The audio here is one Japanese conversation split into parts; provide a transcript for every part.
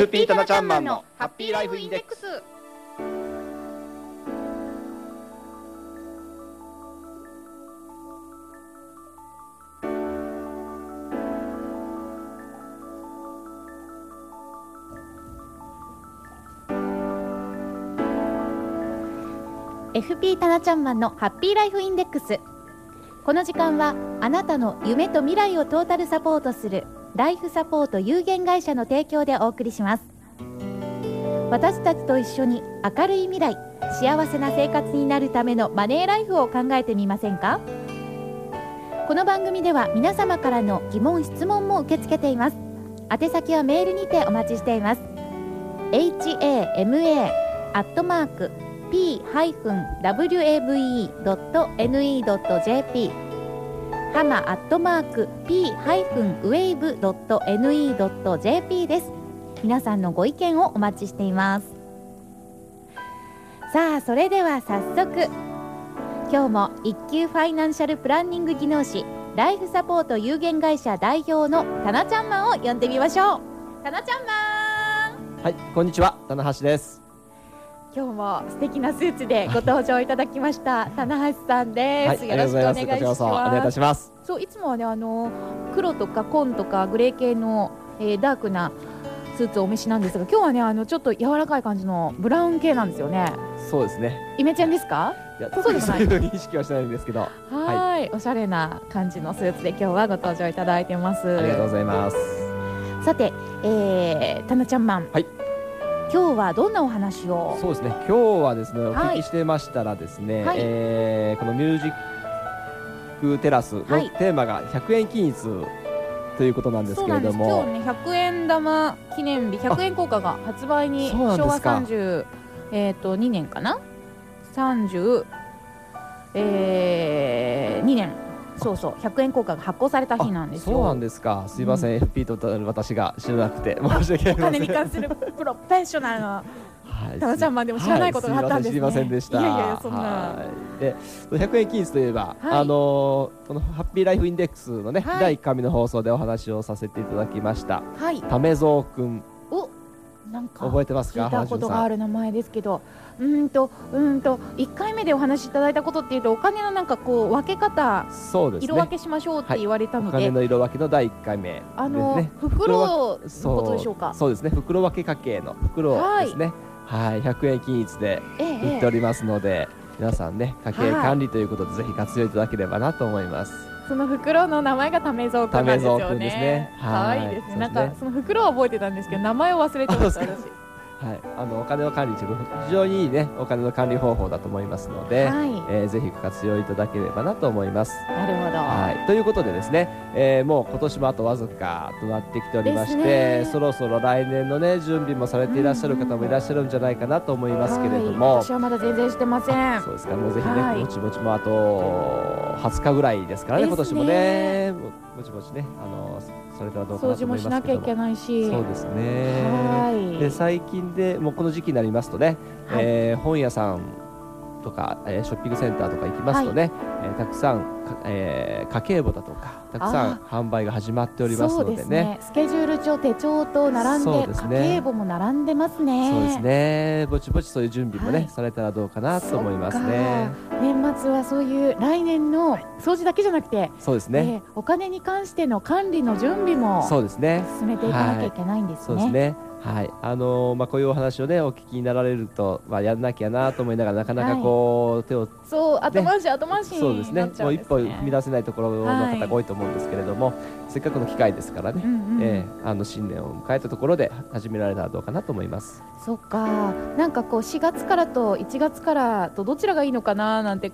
FP タナちゃんマンのハッピーライフインデックス。FP タナちゃんマンのハッピーライフインデックス。この時間はあなたの夢と未来をトータルサポートするライフサポート有限会社の提供でお送りします。私たちと一緒に明るい未来幸せな生活になるためのマネーライフを考えてみませんか？この番組では皆様からの疑問質問も受け付けています。宛先はメールにてお待ちしています。hama アットマーク p-wave.ne.jp ハマアットマーク p-wave.ne.jp です。皆さんのご意見をお待ちしています。さあそれでは早速今日も一級ファイナンシャルプランニング技能士ライフサポート有限会社代表のタナちゃんマンを呼んでみましょう。タナちゃんマン。はいこんにちは。棚橋です。今日も素敵なスーツでご登場いただきました棚橋さんです、はいよろしくお願いしありがとうございますお願いいたします。そういつもはねあの黒とか紺とかグレー系の、えーダークなスーツをお召しなんですが今日はねあのちょっと柔らかい感じのブラウン系なんですよね。そうですね。イメチェンですか？いや特にそうい。う認識はしてないんですけど。はーいおしゃれな感じのスーツで今日はご登場いただいてます。ありがとうございます。さて、えー、たなちゃんマン、はい今日はどんなお話を？そうですね。今日はですねおはい。聞きしてましたらですね、はい。えーこのミュージックテラスのはい。テーマが100円均一ということなんですそうなんです。けれども、今日ね100円玉記念日100円硬貨が発売に昭和ですか。30えっ、と2年かな？30えー、2年そうそう100円硬貨が発行された日なんですよ。そうなんですか。すいません、FP と私が知らなくて申し訳ありません。お金に関するプロフェッショナルのはい。タナちゃんマンでも知らないことがあったんですね。はい。すい。ませんでした。いやいやそんな。はい。で100円均一といえば、はい。あのーこのハッピーライフインデックスのね、はい。第1回目の放送でお話をさせていただきました。はい。為蔵くんおなんか覚えてますか？聞いたことがあるる名前ですけど。うーんとうーんと1回目でお話しいただいたことっていうとお金のなんかこう分け方そうですね。色分けしましょうって言われたおので、金の色分けの第1回目ね。あの、袋のそうことでしょうか？そうですね。袋分け家計の袋ですね。はい、100円均一でええ。売っておりますので、皆さんね家計管理ということで、ぜひ活用いただければなと思いますその袋の名前がためぞうくんなんですよねね。可はい愛いですね。そうですねなんかその袋は覚えてたんですけど名前を忘れてました。はい、あのお金の管理非常にいいねお金の管理方法だと思いますので、はい。えーぜひ活用いただければなと思います。なるほど。はい、ということでですね、えーもう今年もあとわずかとなってきておりましてね。そろそろ来年のね準備もされていらっしゃる方もいらっしゃるんじゃないかなと思いますけれども、はい。私はまだ全然してません。そうですか。もうぜひね、はい。ぼちぼちもあと20日ぐらいですからね今年もね。ぼちぼちねあのされたらどうかなと掃除も思いますけどしなきゃいけないし。そうですね。はいで最近でもうこの時期になりますとね、はいえー本屋さんとか、えーショッピングセンターとか行きますとね、えーたくさんか、えー家計簿だとかたくさん販売が始まっておりますのですね。ね。スケジュール帳手帳と並んでそうですね家計簿も並んでますね。そうですね。ぼちぼちそういう準備もね、はいされたらどうかなと思いますね。年末はそういう来年の掃除だけじゃなくて、そうですね。えーお金に関しての管理の準備もそうですね。進めていかなきゃいけないんですね。そうですね。はい、あのーまあこういうお話をねお聞きになられるとまあやんなきゃなと思いながらなかなかこう、手をそう後回し後回しそうですね。もう一。歩踏み出せないところの方が多いと思うんですけれども、せっかくの機会ですからね、うんうんええあの新年を迎えたところで始められたらどうかなと思います。そっか。なんかこう4月からと1月からとどちらがいいのかななんて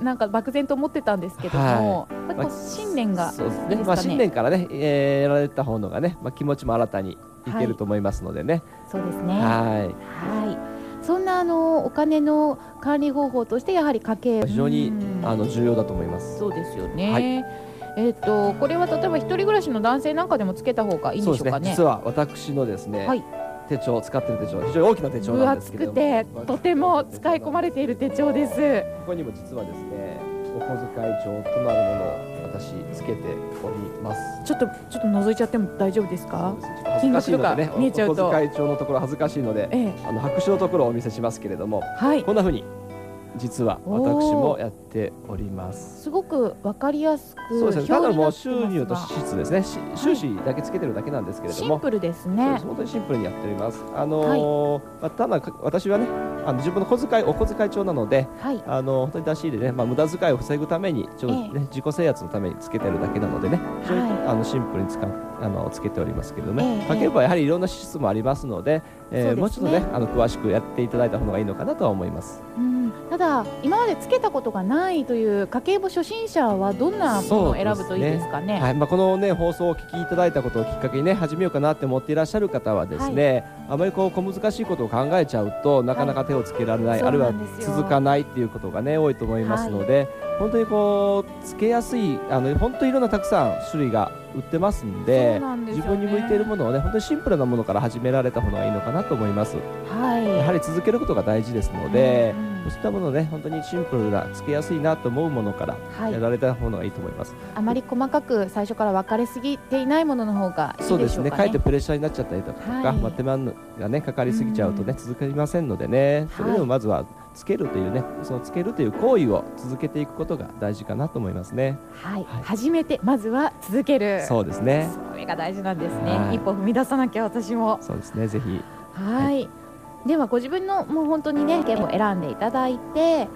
なんか漠然と思ってたんですけども、やっぱりこう新年がそうですね。まあ新年からね、えーやられた方のがね、まあ気持ちも新たにいけると思いますのでね。そうですね。ははい。い。そんなあのお金の管理方法としてやはり家計非常にうんあの重要だと思います。そうですよね。はいえっ、とこれは例えば一人暮らしの男性なんかでもつけた方がいいんでしょうかね。実は私のですね、はい手帳使ってる手帳非常に大きな手帳分なんですけれども、厚くてとても使い込まれている手帳です。ここにも実はですねお小遣い帳となるものを私つけております。ちょっとちょっと覗いちゃっても大丈夫ですか？金額とか見えちゃうと小遣い帳のところ恥ずかしいのでええ。あの白紙のところをお見せしますけれどもはい。こんな風に実は私もやっております。すごくわかりやすくそうですね。ただもう表収入と支出ですねし収支だけつけてるだけなんですけれども、シンプルですね。本当にシンプルにやっております。あのーまあ、ただか私はねあの自分の小遣いお小遣い帳なのではい。あの本当に出し入れでね、まあ、無駄遣いを防ぐためにちょ、えね自己制圧のためにつけてるだけなのでねあのシンプルに使うあのつけておりますけれどもえね、え家計簿はやはりいろんな支出もありますので、えーね。もうちょっとねあの詳しくやっていただいた方がいいのかなとは思います。うんただ今までつけたことがないという家計簿初心者はどんなものを選ぶといいですかね？はい。まあ、この、ね、放送をお聞きいただいたことをきっかけに、ね、始めようかなって思っていらっしゃる方はですね、あまりこう小難しいことを考えちゃうとなかなか手をつけられない、はいあるいは続かないっていうことが、ね、多いと思いますので、本当にこうつけやすいあの本当にいろんなたくさん種類が売ってますんでね。自分に向いているものを、ね、本当にシンプルなものから始められた方がいいのかなと思います。はい。やはり続けることが大事ですので、うんうんそういったものをね本当にシンプルなつけやすいなと思うものからはい。やられた方がいいと思います。あまり細かく最初から分かれすぎていないものの方がいいでしょうかね。そうですね、かえってプレッシャーになっちゃったりとか、はい。まあ、手間が、ね、かかりすぎちゃうとね、続きませんのでね、それでもまずはつけるというね、そのつけるという行為を続けていくことが大事かなと思いますね。はい、はい初めてまずは続ける。そうですね、それが大事なんですね。はい一歩踏み出さなきゃ私も。そうですね、ぜひ。はい。ではご自分のもう本当にねゲームを選んでいただいて、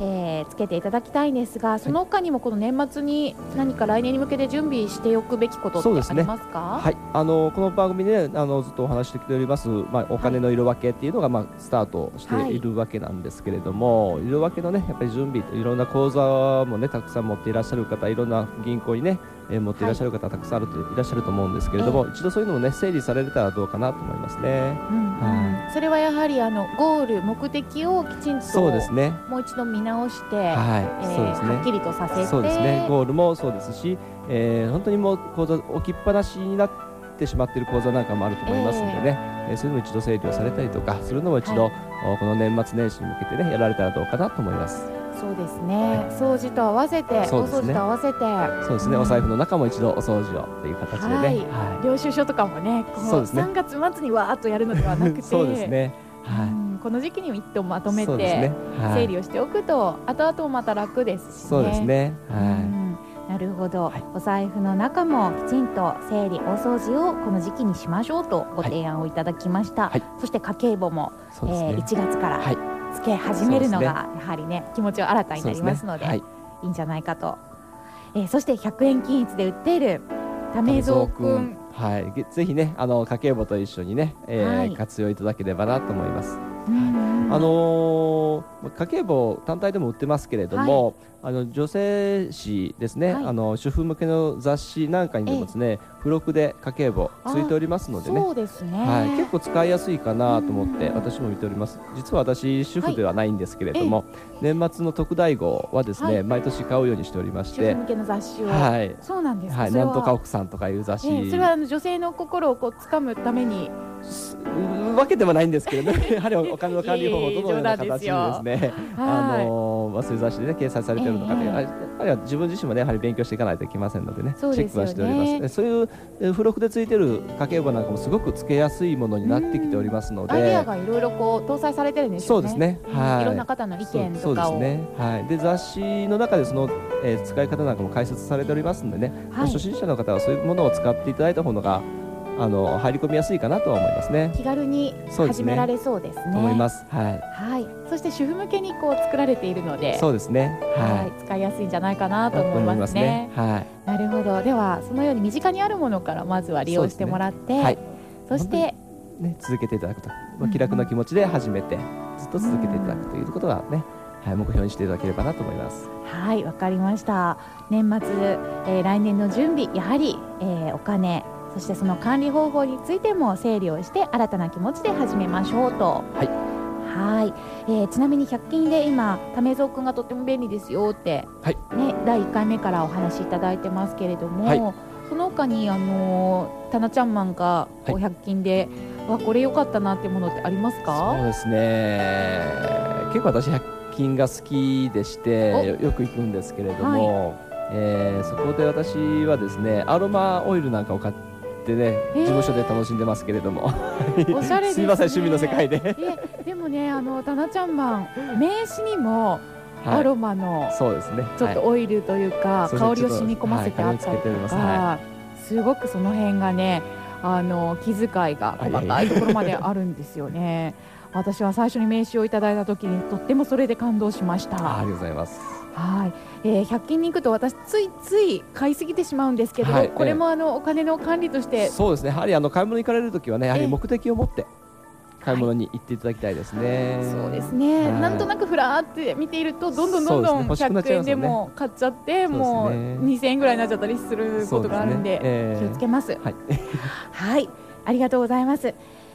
えーつけていただきたいんですが、その他にもこの年末に何か来年に向けて準備しておくべきことってありますか？はい、あのこの番組で、あのずっとお話ししてきております、まあ、お金の色分けっていうのが、まあ、スタートしているわけなんですけれども、色分けのねやっぱり準備いろんな口座もねたくさん持っていらっしゃる方いろんな銀行にね、えー持っていらっしゃる方たくさんあるといらっしゃると思うんですけれども、一度そういうのもね整理されたらどうかなと思いますね。うんうんはそれはやはりあのゴール目的をきちんとそうですね。もう一度見直して、はい、えーそうですね。はっきりとさせてそうですね。ゴールもそうですし、えー本当にもう口座置きっぱなしになってしまっている口座なんかもあると思いますのでね、えーそういうのも一度整理をされたりとかするのも一度、はおこの年末年始に向けてねやられたらどうかなと思います。そうですね、掃除と合わせて、ねお掃除と合わせてそうですね。うんお財布の中も一度お掃除をという形でね。はいは領収書とかもねこのね3月末にわーっとやるのではなくてそうですね。うはんこの時期に一度まとい。めてね。はい整理をしておくと後々もまた楽ですしね。そうですね。うはんなるほど、はいお財布の中もきちんと整理大掃除をこの時期にしましょうとご提案をいただきました、はいそして家計簿も、ね。えー1月からはい。つけ始めるのがやはりね気持ちを新たになりますのではい。いいんじゃないかと、えーそして100円均一で売っているためぞうくん。はい、げぜひね、あの家計簿と一緒にね、えーはい。活用いただければなと思います。うんあのー家計簿単体でも売ってますけれども、あの女性誌ですね、はい。あの主婦向けの雑誌なんかにでもですね、付録で家計簿ついておりますのでね。そうですね、はい、結構使いやすいかなと思ってうん私も見ております。実は私主婦ではないんですけれども、年末の特大号はですね、はい。毎年買うようにしておりまして。主婦向けの雑誌を、はい、そうなんです。か、はい、なんとか奥さんとかいう雑誌、えーそれはあの女性の心をこう掴むために。すわけではないんですけれども やはりお金の管理方法どのような形でですね。あはいのまあそういう雑誌でね掲載されているのかという、ええああるいは自分自身もねやはり勉強していかないといけませんのでねね。チェックはしております。えそういうえ付録でついてる家計簿なんかもすごくつけやすいものになってきておりますのアイデアでがいろいろこう搭載されてるんですよね。そうですね。うん。はい。いろんな方の意見とかを。ね、はい、で雑誌の中でその、えー使い方なんかも解説されておりますのでね、はい。初心者の方はそういうものを使っていただいた方があの入り込みやすいかなとは思いますね。気軽に始められそうですねと思います。はい。はいそして主婦向けにこう作られているのでそうですね。は、はい使いやすいんじゃないかなとい。思いますね。はい。なるほどではそのように身近にあるものからまずは利用してもらってそ,、はい。してね、続けていただくと、うんまあ、気楽な気持ちで始めて、ずっと続けていただくということがね、はい、目標にしていただければなと思います。はいわかりました年末、えー来年の準備やはり、えーお金そしてその管理方法についても整理をして新たな気持ちで始めましょうと。はい。はい、えーちなみに100均で今ためぞうくんがとっても便利ですよって、はい。ね、第1回目からお話しいただいてますけれども、はい。その他にあのータナちゃんマンがこうはい100均で、わこれ良かったなってものってありますそうかですね。結構私100均が好きでして、よよく行くんですけれども、えーそこで私はですねアロマオイルなんかを買ってねー。事務所で楽しんでますけれども。おしゃれですね。すいません趣味の世界で、えでもねあのタナちゃんマン名刺にもはい。アロマのそうですね。ちょっとはい。オイルというか、そうですね香りを染み込ませてあったりとはいすか、はすごくその辺がねあの気遣いが細かいところまであるんですよね。私は最初に名刺をいただいた時にとってもそれで感動しました。あありがとうございますはい、えー、100均に行くと私ついつい買いすぎてしまうんですけど、はいこれもあのお金の管理として。そうですね。やはりあの買い物に行かれるときはねやはええり目的を持って買い物に行っていただきたいですね、そうですね、はい。なんとなくふらーって見ているとどんどんどんどんそうですね。欲しくなっちゃ100いますよね。円でも買っちゃってもうそうですね。2000円ぐらいになっちゃったりすることがあるんで気をつけます。はい。はい、ありがとうございます。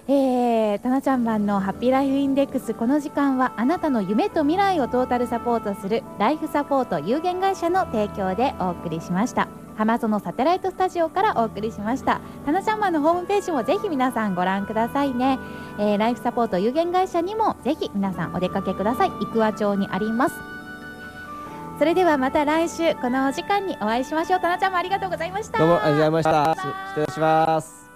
えー、たなちゃんマンのハッピーライフインデックスこの時間はあなたの夢と未来をトータルサポートするライフサポート有限会社の提供でお送りしました。浜園サテライトスタジオからお送りしました。たなちゃんマンのホームページもぜひ皆さんご覧くださいね、えー、ライフサポート有限会社にもぜひ皆さんお出かけください。生桑町にあります。それではまた来週このお時間にお会いしましょう。たなちゃんもありがとうございました。どうもありがとうございました。失礼します。